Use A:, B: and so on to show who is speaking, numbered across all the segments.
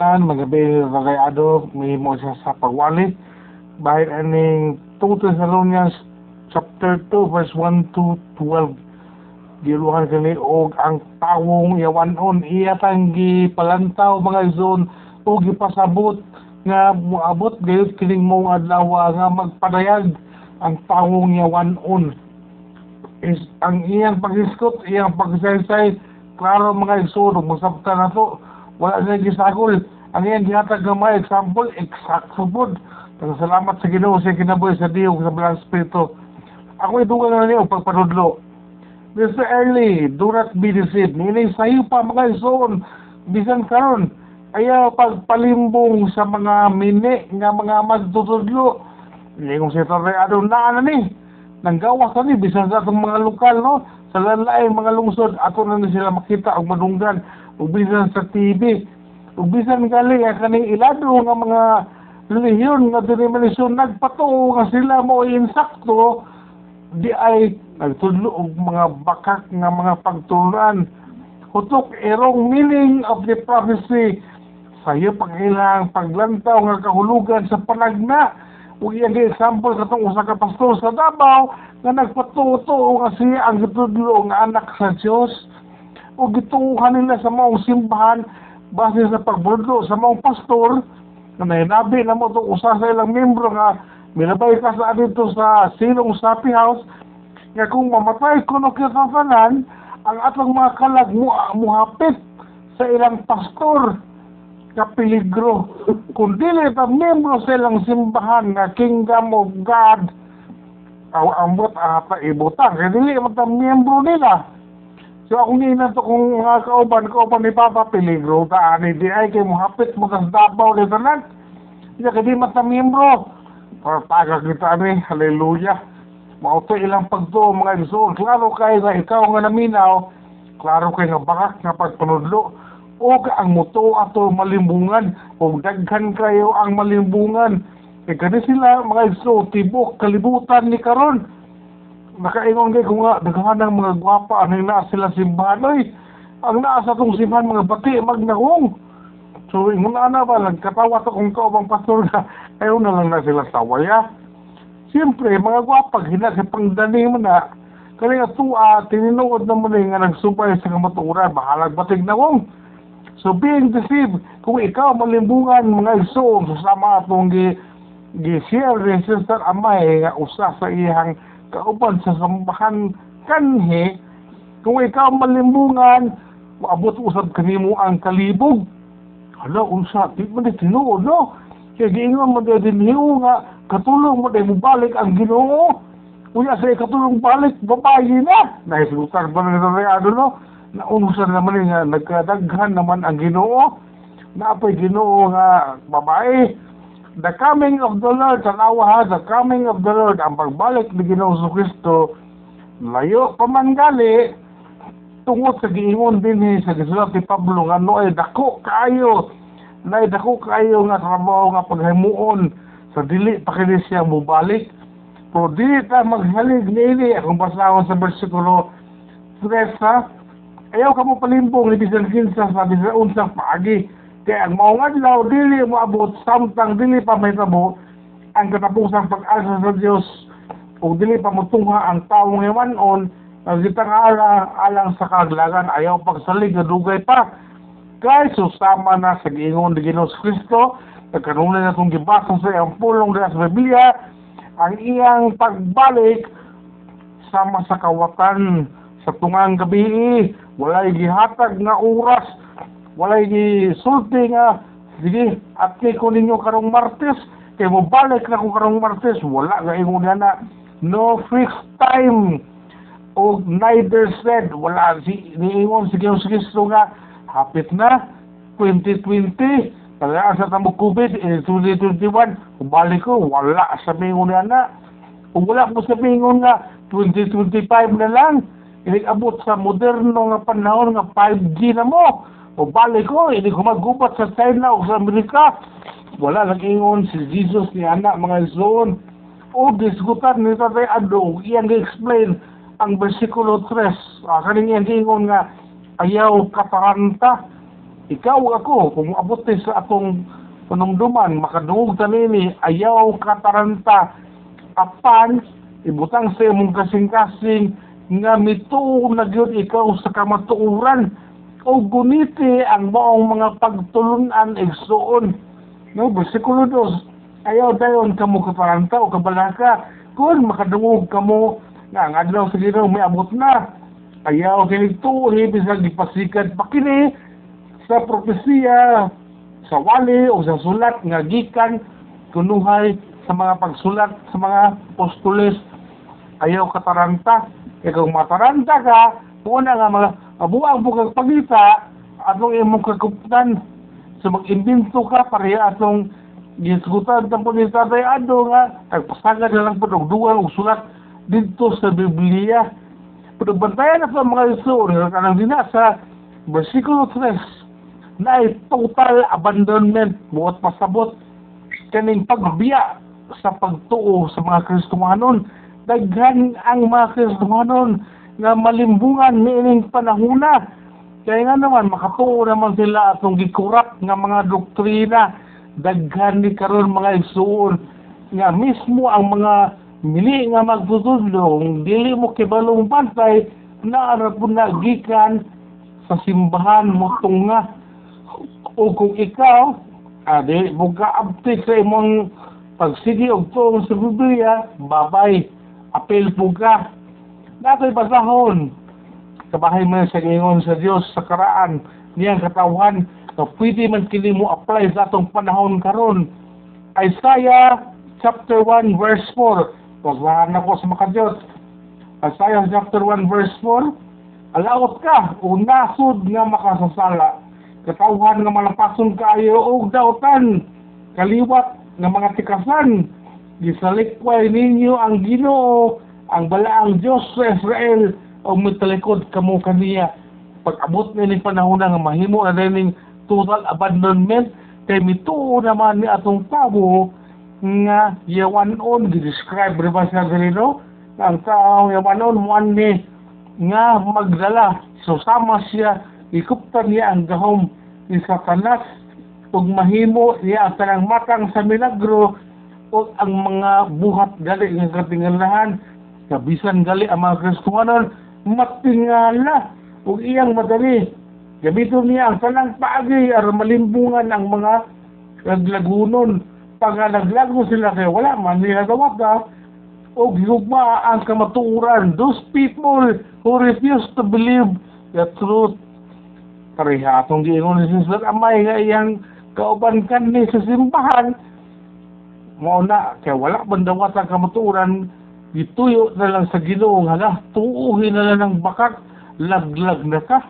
A: Tan, magabi ragayado, may mo siya sa pagwali. Bahit aning 2 Thessalonians chapter 2 verse 1 to 12. Giluhan kani og ang tawong yawanon iya tanggi palantaw mga zon o gipasabot nga moabot gayud kining mong adlaw nga magpadayag ang tawong yawanon is ang iyang pag-iskot, iyang pagsaysay, klaro mga igsoon, magsabta na to, wala na gisagol. Ang iyang gihatag ng mga example, eksakto po. Salamat sa Ginoo sa kinabuhi sa Diyo sa Balang Espiritu. Ako idugan na niyo pagpanudlo. Mr. Early, do not be deceived. Nilay sa'yo pa mga igsoon, bisan karon ayaw pagpalimbong sa mga mini nga mga magtutudlo. Hindi kong si Torre Adon na ni nanggawas na ni bisan sa atong mga lokal no sa lalaing mga lungsod ato na ni sila makita og madunggan ug bisan sa TV ug bisan gali ang kaning ilado nga mga relihiyon nga denominasyon nagpatuo nga sila mo insakto. Di ay nagtudlo og mga bakak nga mga pagtulunan hutok erong meaning of the prophecy. Sayo pangilang paglantaw nga kahulugan sa panagna ug iyang example katong usa ka pastor sa Davao nga nagpatuto nga siya ang gitudlo nga anak sa Dios ug gituuhan nila sa maong simbahan base sa pagbudlo sa maong pastor nga nahinabi na mo itong usa sa ilang membro nga milabay ka sa dito sa silong sapi house nga kung mamatay kuno kita tanan ang atong mga kalag mo muhapit sa ilang pastor ka peligro. Kung dili ta membro sa ilang simbahan nga Kingdom of God, aw ambot ata ibutang. Kaya dili man ta membro nila. So ako ni to kung mga kauban, kauban ni Papa peligro ta ani di ay kay mohapit mo tas dabaw ni tanan. Kaya kadi man ta membro. Pagtaga kita ni, hallelujah. Mauto ilang pagtuo mga igsoon. Klaro kay nga ikaw nga naminaw, klaro kay nga bakak nga pagpanudlo o ang muto ato malimbungan o daghan kayo ang malimbungan e kani sila mga iso tibok kalibutan ni karon nakaingon kay kung nga daghan ang mga gwapa ang naa sila simbahan. Oy ang naa sa tong simbahan mga bati magnahong so ingon ana ba nagkatawa to kung kaubang pastor na ayaw na lang na sila sawaya Siyempre, mga gwapa, hina sa pangdani mo na, kani nga tuwa, tininuod na mo nga nagsubay sa kamaturan, bahalag batig na kong. So being deceived, kung ikaw malimbungan mga igsoon susama atong gi gi-share ni Sister Amay nga usa sa iyang kauban sa sambahan kanhi, kung ikaw malimbungan, maabot usab kanimo ang kalibog. Hala, unsa, di man tinuod, no? Kaya giingon mo din niyo nga, katulong mo mo balik ang ginoo. Unya sa katulong balik, babayi na. Nahislutan pa na nito no? naunsan naman nga nagkadaghan naman ang Ginoo naapay Ginoo nga babae the coming of the Lord tanawa ha the coming of the Lord ang pagbalik ni Ginoo sa Kristo layo pa man gali tungod sa giingon din sa gisulat ni Pablo nga no ay dako kaayo na dako kaayo nga trabaho nga paghimuon sa dili pa kini siya mubalik. Pero dili ta maghalig nili akong basahon sa bersikulo 3 ha? Ayaw ka mo palimbong ni bisan kinsa sa bisan unsang paagi kaya ang mao nga adlaw dili mo abot samtang dili pa may tabo ang katapusang pag-asa sa Dios ug dili pa mo tungha ang taong iwanon ang kitang ala alang sa kaglagan ayaw pagsalig nga dugay pa. Kay susama na sa giingon ni Ginoos Kristo nagkanunay na itong gibasa sa iyang pulong sa Biblia ang iyang pagbalik sama sa kawatan sa tungang gabi walay gihatag nga oras walay gisulti nga sige kay ko ninyo karong martes kay mo balik na ko karong martes wala nga ingon na no fixed time o neither said wala si niingon si Kristo nga hapit na 2020 kaya sa tamo COVID eh, 2021 balik ko wala sa mingon na kung wala ko sa mingon nga 2025 na lang inigabot sa moderno nga panahon nga 5G na mo. O balik ko, hindi ko magubat sa China o sa Amerika. Wala nag-ingon si Jesus ni anak mga isoon. O disgutan ni Tatay Ado, iyang explain ang versikulo 3. Ah, kaning iyang ingon nga, ayaw kataranta. ikaw ako kung abot ni sa atong panumduman makadungog ta nini ayaw kataranta apan ibutang sa imong kasing-kasing nga mituo na gyud ikaw sa kamatuoran o guniti ang maong mga pagtulunan igsuon no bersikulo 2 ayaw dayon kamo kataranta o kabalaka kung makadungog kamo nga ang adlaw sa Ginoo may abot na. Ayaw kini tuhi bisag gipasikat pa kini sa propesiya sa wali o sa sulat nga gikan kunuhay sa mga pagsulat sa mga apostoles ayaw kataranta kung mataranta ka muna nga mga abuang bukag pagita atong imong kakuptan sa mag-imbento ka pareha atong gisgutan ng pulis tatay ado nga nagpasagad na lang po og duwal og sulat dito sa Biblia. Pero bantayan na sa mga iso nga kanang dina sa versikulo 3 na ay total abandonment buot pasabot kaning pagbiya sa pagtuo sa mga Kristohanon daghan ang mga Kristohanon nga malimbungan niining panahuna. Kaya nga naman makatuo naman sila atong gikurat nga mga doktrina. Daghan ni karon mga igsuon nga mismo ang mga mili nga magtutudlong dili mo kibalong bantay na ara po na gikan sa simbahan mo tunga o kung ikaw adi mo ka-update sa imong pagsigi og tuong sa Biblia babay apel po ka Natoy basahon kabahay man sa gingon sa Dios sa karaan niyang katawan na pwede man kini mo apply sa atong panahon karon. Isaiah chapter 1 verse 4 Pasahan ako sa makadiyot Isaiah chapter 1 verse 4 Alawot ka o nga makasasala. Katawhan nga malapason kaayo og dautan kaliwat nga mga tikasan. Gisalikway ninyo ang Ginoo ang balaang Dios sa Israel o mitalikod kamo kaniya. Pag-abot na ning panahon nga mahimo na ning total abandonment kay mituo naman ni atong tao nga yawanon gi-describe rin ba sa ganito? Ang tao yawanon one ni nga magdala. So sama siya ikuptan niya ang gahom ni Satanas ug mahimo niya ang tanang matang sa milagro ug ang mga buhat gali nga katingalahan kabisan gali ang mga Kristohanon matingala ug iyang madali. Gamiton niya ang tanang paagi aron malimbungan ang mga naglagunon pag naglago sila kay wala man nila gawat na o gihugma ang kamatuuran. Those people who refuse to believe the truth. Pareha atong giingon ni Jesus amay nga iyang kauban kan ni sa simbahan. Mao na kay wala man dawat ang kamatuuran gituyo na lang sa Ginoo nga hala. Tuuhin na lang ng bakat laglag na ka.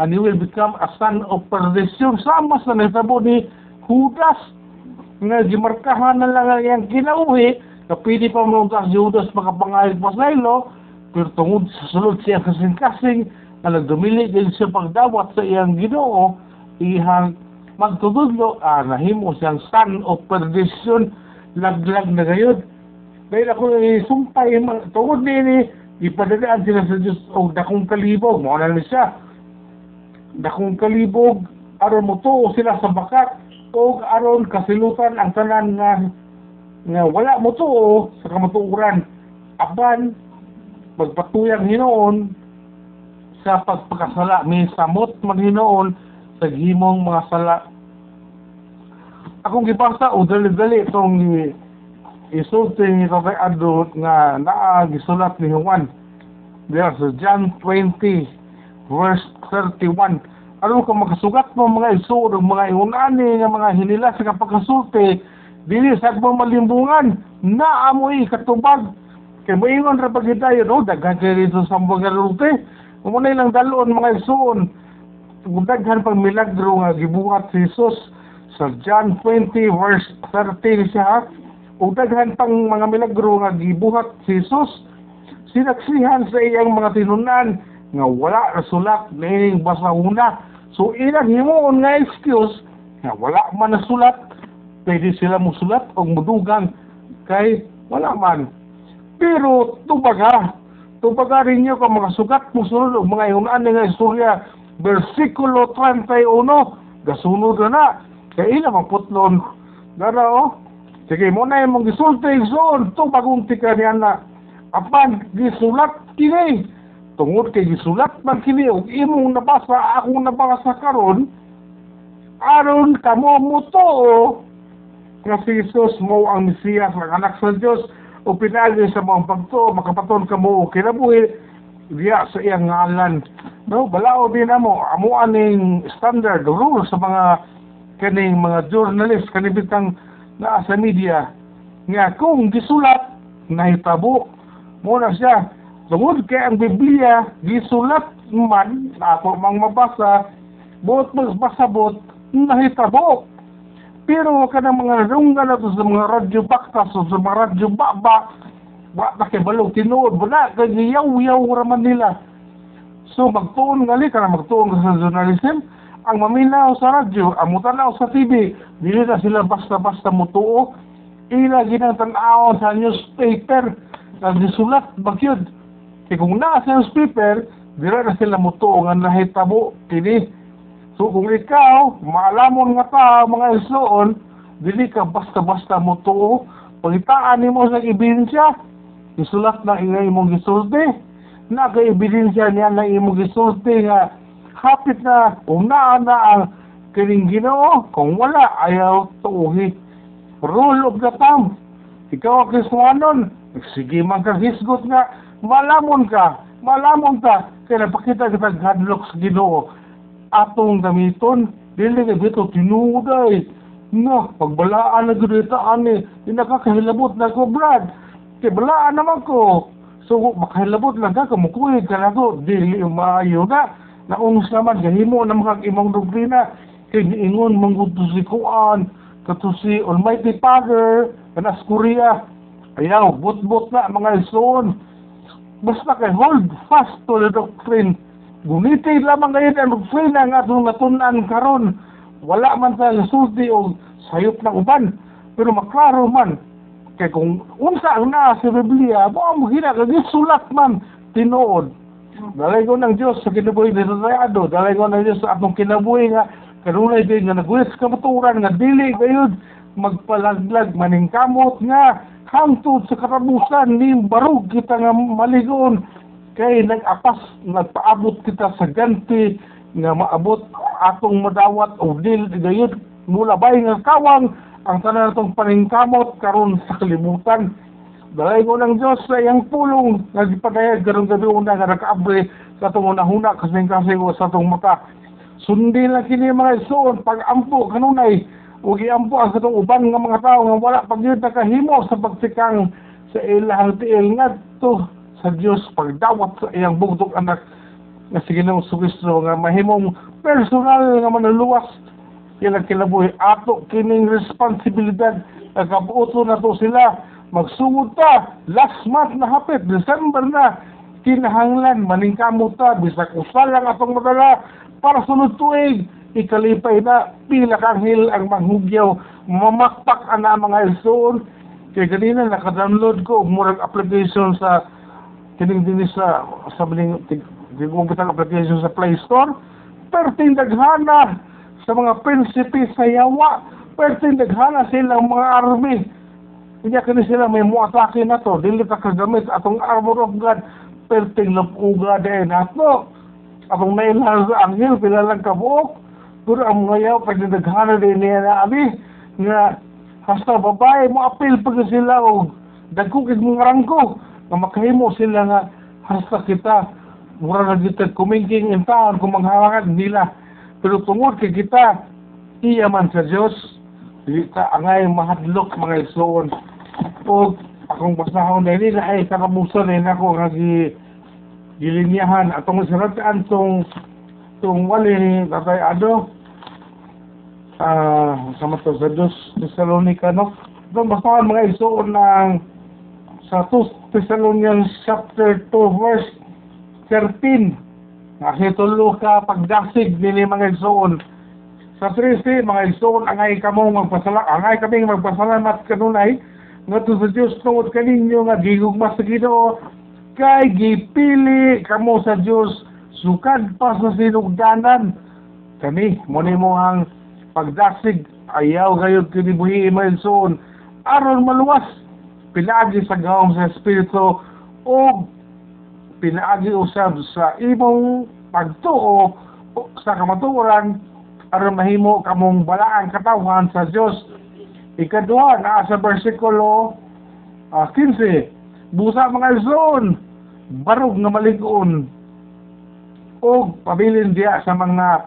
A: And you will become a son of perdition. Sama sa nahitabo ni Judas nga gimarkahan na lang ang iyang kinauhi na pwede pa mo ang Judas makapangayag pa sa ilo pero tungod sa sulod siya kasing-kasing na nagdumili din siya pagdawat sa iyang ginoo ihang magtududlo ah, nahimo siyang son of perdition. Laglag na gayon dahil ako isumpay tungod nini ipadadaan sila sa Diyos. O dakong kalibog. Mo na siya. Dakong kalibog. Aron mo tuo sila sa bakat. O aron kasilutan ang tanan nga nga wala mo tuo sa kamatuoran aban magpatuyang hinoon sa pagpakasala. May samot man hinoon sa gimong mga sala. Akong gibasa o dali-dali itong isulti ni Rabbi Adot nga naa gisulat ni Juan. There sa John 20 verse 31 ano ka makasugat mo mga isuro mga iunani nga mga hinila sa kapagkasulti dili sa mo malimbungan na amoy katubag. Kay moingon ra pag tayo no daghan kay dito sa mga rute Umunay lang dalon mga isuon. Daghan pang milagro nga gibuhat si Jesus sa John 20 verse 13 siya ha ug daghan pang mga milagro nga gibuhat si Jesus sinaksihan sa iyang mga tinunan nga wala nasulat ning basahuna so ilang himuon nga excuse nga wala man nasulat pwede sila musulat o mudugang kay wala man pero tubaga tubaga rin niyo kung mga sugat musunod o mga iunan nga istorya versikulo 31 gasunod na na. Kaya ina magputlon. Dara oh. Sige mo na imong gisulti igsoon to bagong tika niya na. Apan gisulat kini. Tungod kay gisulat man kini ug imong nabasa akong nabasa karon. Aron kamo mo to nga si Jesus mo ang Mesiyas ang anak sa Dios o pinagi sa mga pagto makapaton kamo o kinabuhi. Diya sa iyang ngalan. No balao din namo amo aning standard rule sa mga kaning mga journalist kanibitang naa sa media nga kung gisulat nahitabo. Mo na siya tungod kay ang Biblia gisulat man na ako mang mabasa bot magbasabot nahitabo. Pero kanang mga runggan na sa mga radyo baktas sa mga radyo baba wa na kay balog tinuod wala kay yaw-yaw raman nila. So magtuon ngali ka na magtuon sa journalism ang maminaw sa radyo ang mutanaw sa TV dili na sila basta-basta mutuo. Ila ginang tan-awon sa newspaper na gisulat bagyod. Kay kung naa sa newspaper dira na sila mutuo nga nahitabo kini. So kung ikaw, maalamon nga ta mga igsoon, dili ka basta-basta mo to, pagitaan nimo sa ebidensya, isulat na ingay imong gisulti, na kay ebidensya niya na imong gisulti nga hapit na unaan na ang kining Ginoo, kung wala ayaw tuuhi. Rule of the thumb. Ikaw ang Kristohanon, sige man ka hisgot nga, malamon ka, malamon ka, kaya napakita kita hadlok sa Ginoo. Atong gamiton dili kay bito tinuday. No pagbalaan na ta ani. Di nakakahilabot na ko brad. Kay balaan naman ko. So makahilabot lang ka kamukuy ka na ko dili maayo na naunus naman gahimo na mga imong doktrina kay giingon mangguto si Kuan kato si Almighty Father kanas Korea ayaw bot-bot na mga ison basta kay hold fast to the doctrine Gunitin lamang ngayon ang doktrina nga atong natunan karon. Wala man sa sulti o sayop ng uban. Pero maklaro man. Kay kung unsa ang naa sa Biblia, mo ang gina kag sulat man tinuod. Dalay ko ng Diyos sa kinabuhi ni Rayado. Dalay ko ng Diyos sa atong kinabuhi nga kanunay din nga nagulit sa kamaturan nga dili gayud magpalaglag maning kamot nga hangtod sa karabusan ni barug kita nga maligon kay nag-apas nagpaabot kita sa ganti nga maabot atong madawat o dil gayud mula bay nga kawang ang tanan natong paningkamot karon sa kalibutan dalay ko ng Diyos sa iyang pulong nga gipadayag karong gabi una nga nakaabre sa atong unahuna kasing kasi sa atong mata. Sundin lang kini mga isuon pag ampo kanunay. Ug iampo ang atong uban nga mga tao nga wala pagyud nakahimo sa pagsikang sa ilang tiil ngadto sa Dios pagdawat sa iyang bugtong anak. Nga sige nang Kristo nga mahimong personal nga manuluwas ilang kilabuhi ato kining responsibilidad. Nagabuoto na to sila magsugod ta last month na hapit December na. Kinahanglan maningkamot ta bisag usa lang atong madala. Para sunod tuig ikalipay na pila kang hil ang manghugyaw. Mamakpak ana mga ilsoon kay ganina naka-download ko murag application sa kining din sa sa biling tigumpitan application sa Play Store. Perting daghana sa mga prinsipe sa yawa. Perting daghana silang mga army hindi kini sila may muatake na to. Dili ta kagamit. Atong armor of God perting lapuga din nato atong nailan sa anghel pila lang kabuok pero ang mga yaw pwede daghana din niya na abi nga hasta babae mo apil pag sila o dagko kig mga rangko. Nga makahimo sila nga hasta kita mura na kita kumingking in town kung manghawangan nila. Pero tungod kay kita iya man sa Dios kita angay mahadlok mga isuon o akong basahon na nila ay karabusan na nako nga gi gilinyahan. Atong siratan tong tong wali tatay ado ah sama to sa Diyos Thessalonica no? Itong basahan mga isuon ng sa 2 Thessalonians chapter 2 verse 13 kasi tulo ka pagdasig nili mga igsoon sa 13 mga igsoon angay kamo magpasalamat angay kami magpasalamat kanunay ngadto sa Dios tungod kaninyo nga gigugma sa Ginoo kay gipili kamo sa Dios sukad pa sa sinugdanan. Kani mo ang pagdasig ayaw gayud kini buhi imailson aron maluwas pinaagi sa gawom sa espiritu o pinaagi usab sa imong pagtuo sa kamatuoran aron mahimo kamong balaan katawan sa Dios ikaduha naa sa bersikulo ah, 15 busa mga zon barog nga malig-on o pabilin diya sa mga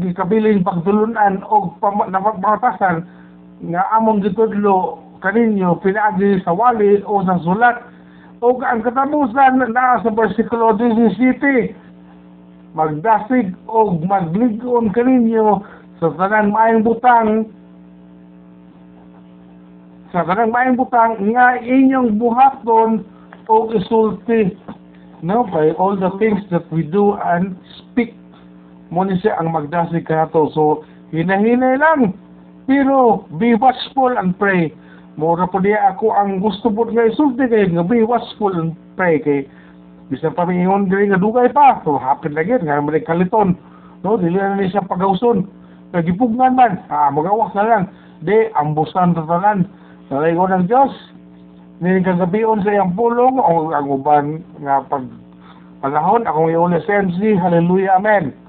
A: gikabiling pagtulunan o napapatasan nga among gitudlo kaninyo pinaagi sa wali o sa sulat. O ang katapusan na sa versikulo 17 magdasig o magligon kaninyo sa tanang maayong butang sa tanang maayong butang nga inyong buhaton o isulti no by all the things that we do and speak. Mo ni siya ang magdasig kanato. So hinahinay lang. Pero be watchful and pray. Mura po niya ako ang gusto po nga isulti kay nga be watchful and pray kay bisan pa may ingon diri nga dugay pa. So lang yun nga may kaliton. No dili na ni siya pagawson. Nagipugnan man ah magawas na lang. Di ambusan ta tanan Nalay ko ng Diyos. Ni kagabion sa iyang pulong o ang uban nga pag panahon? Akong iulis MC hallelujah. Amen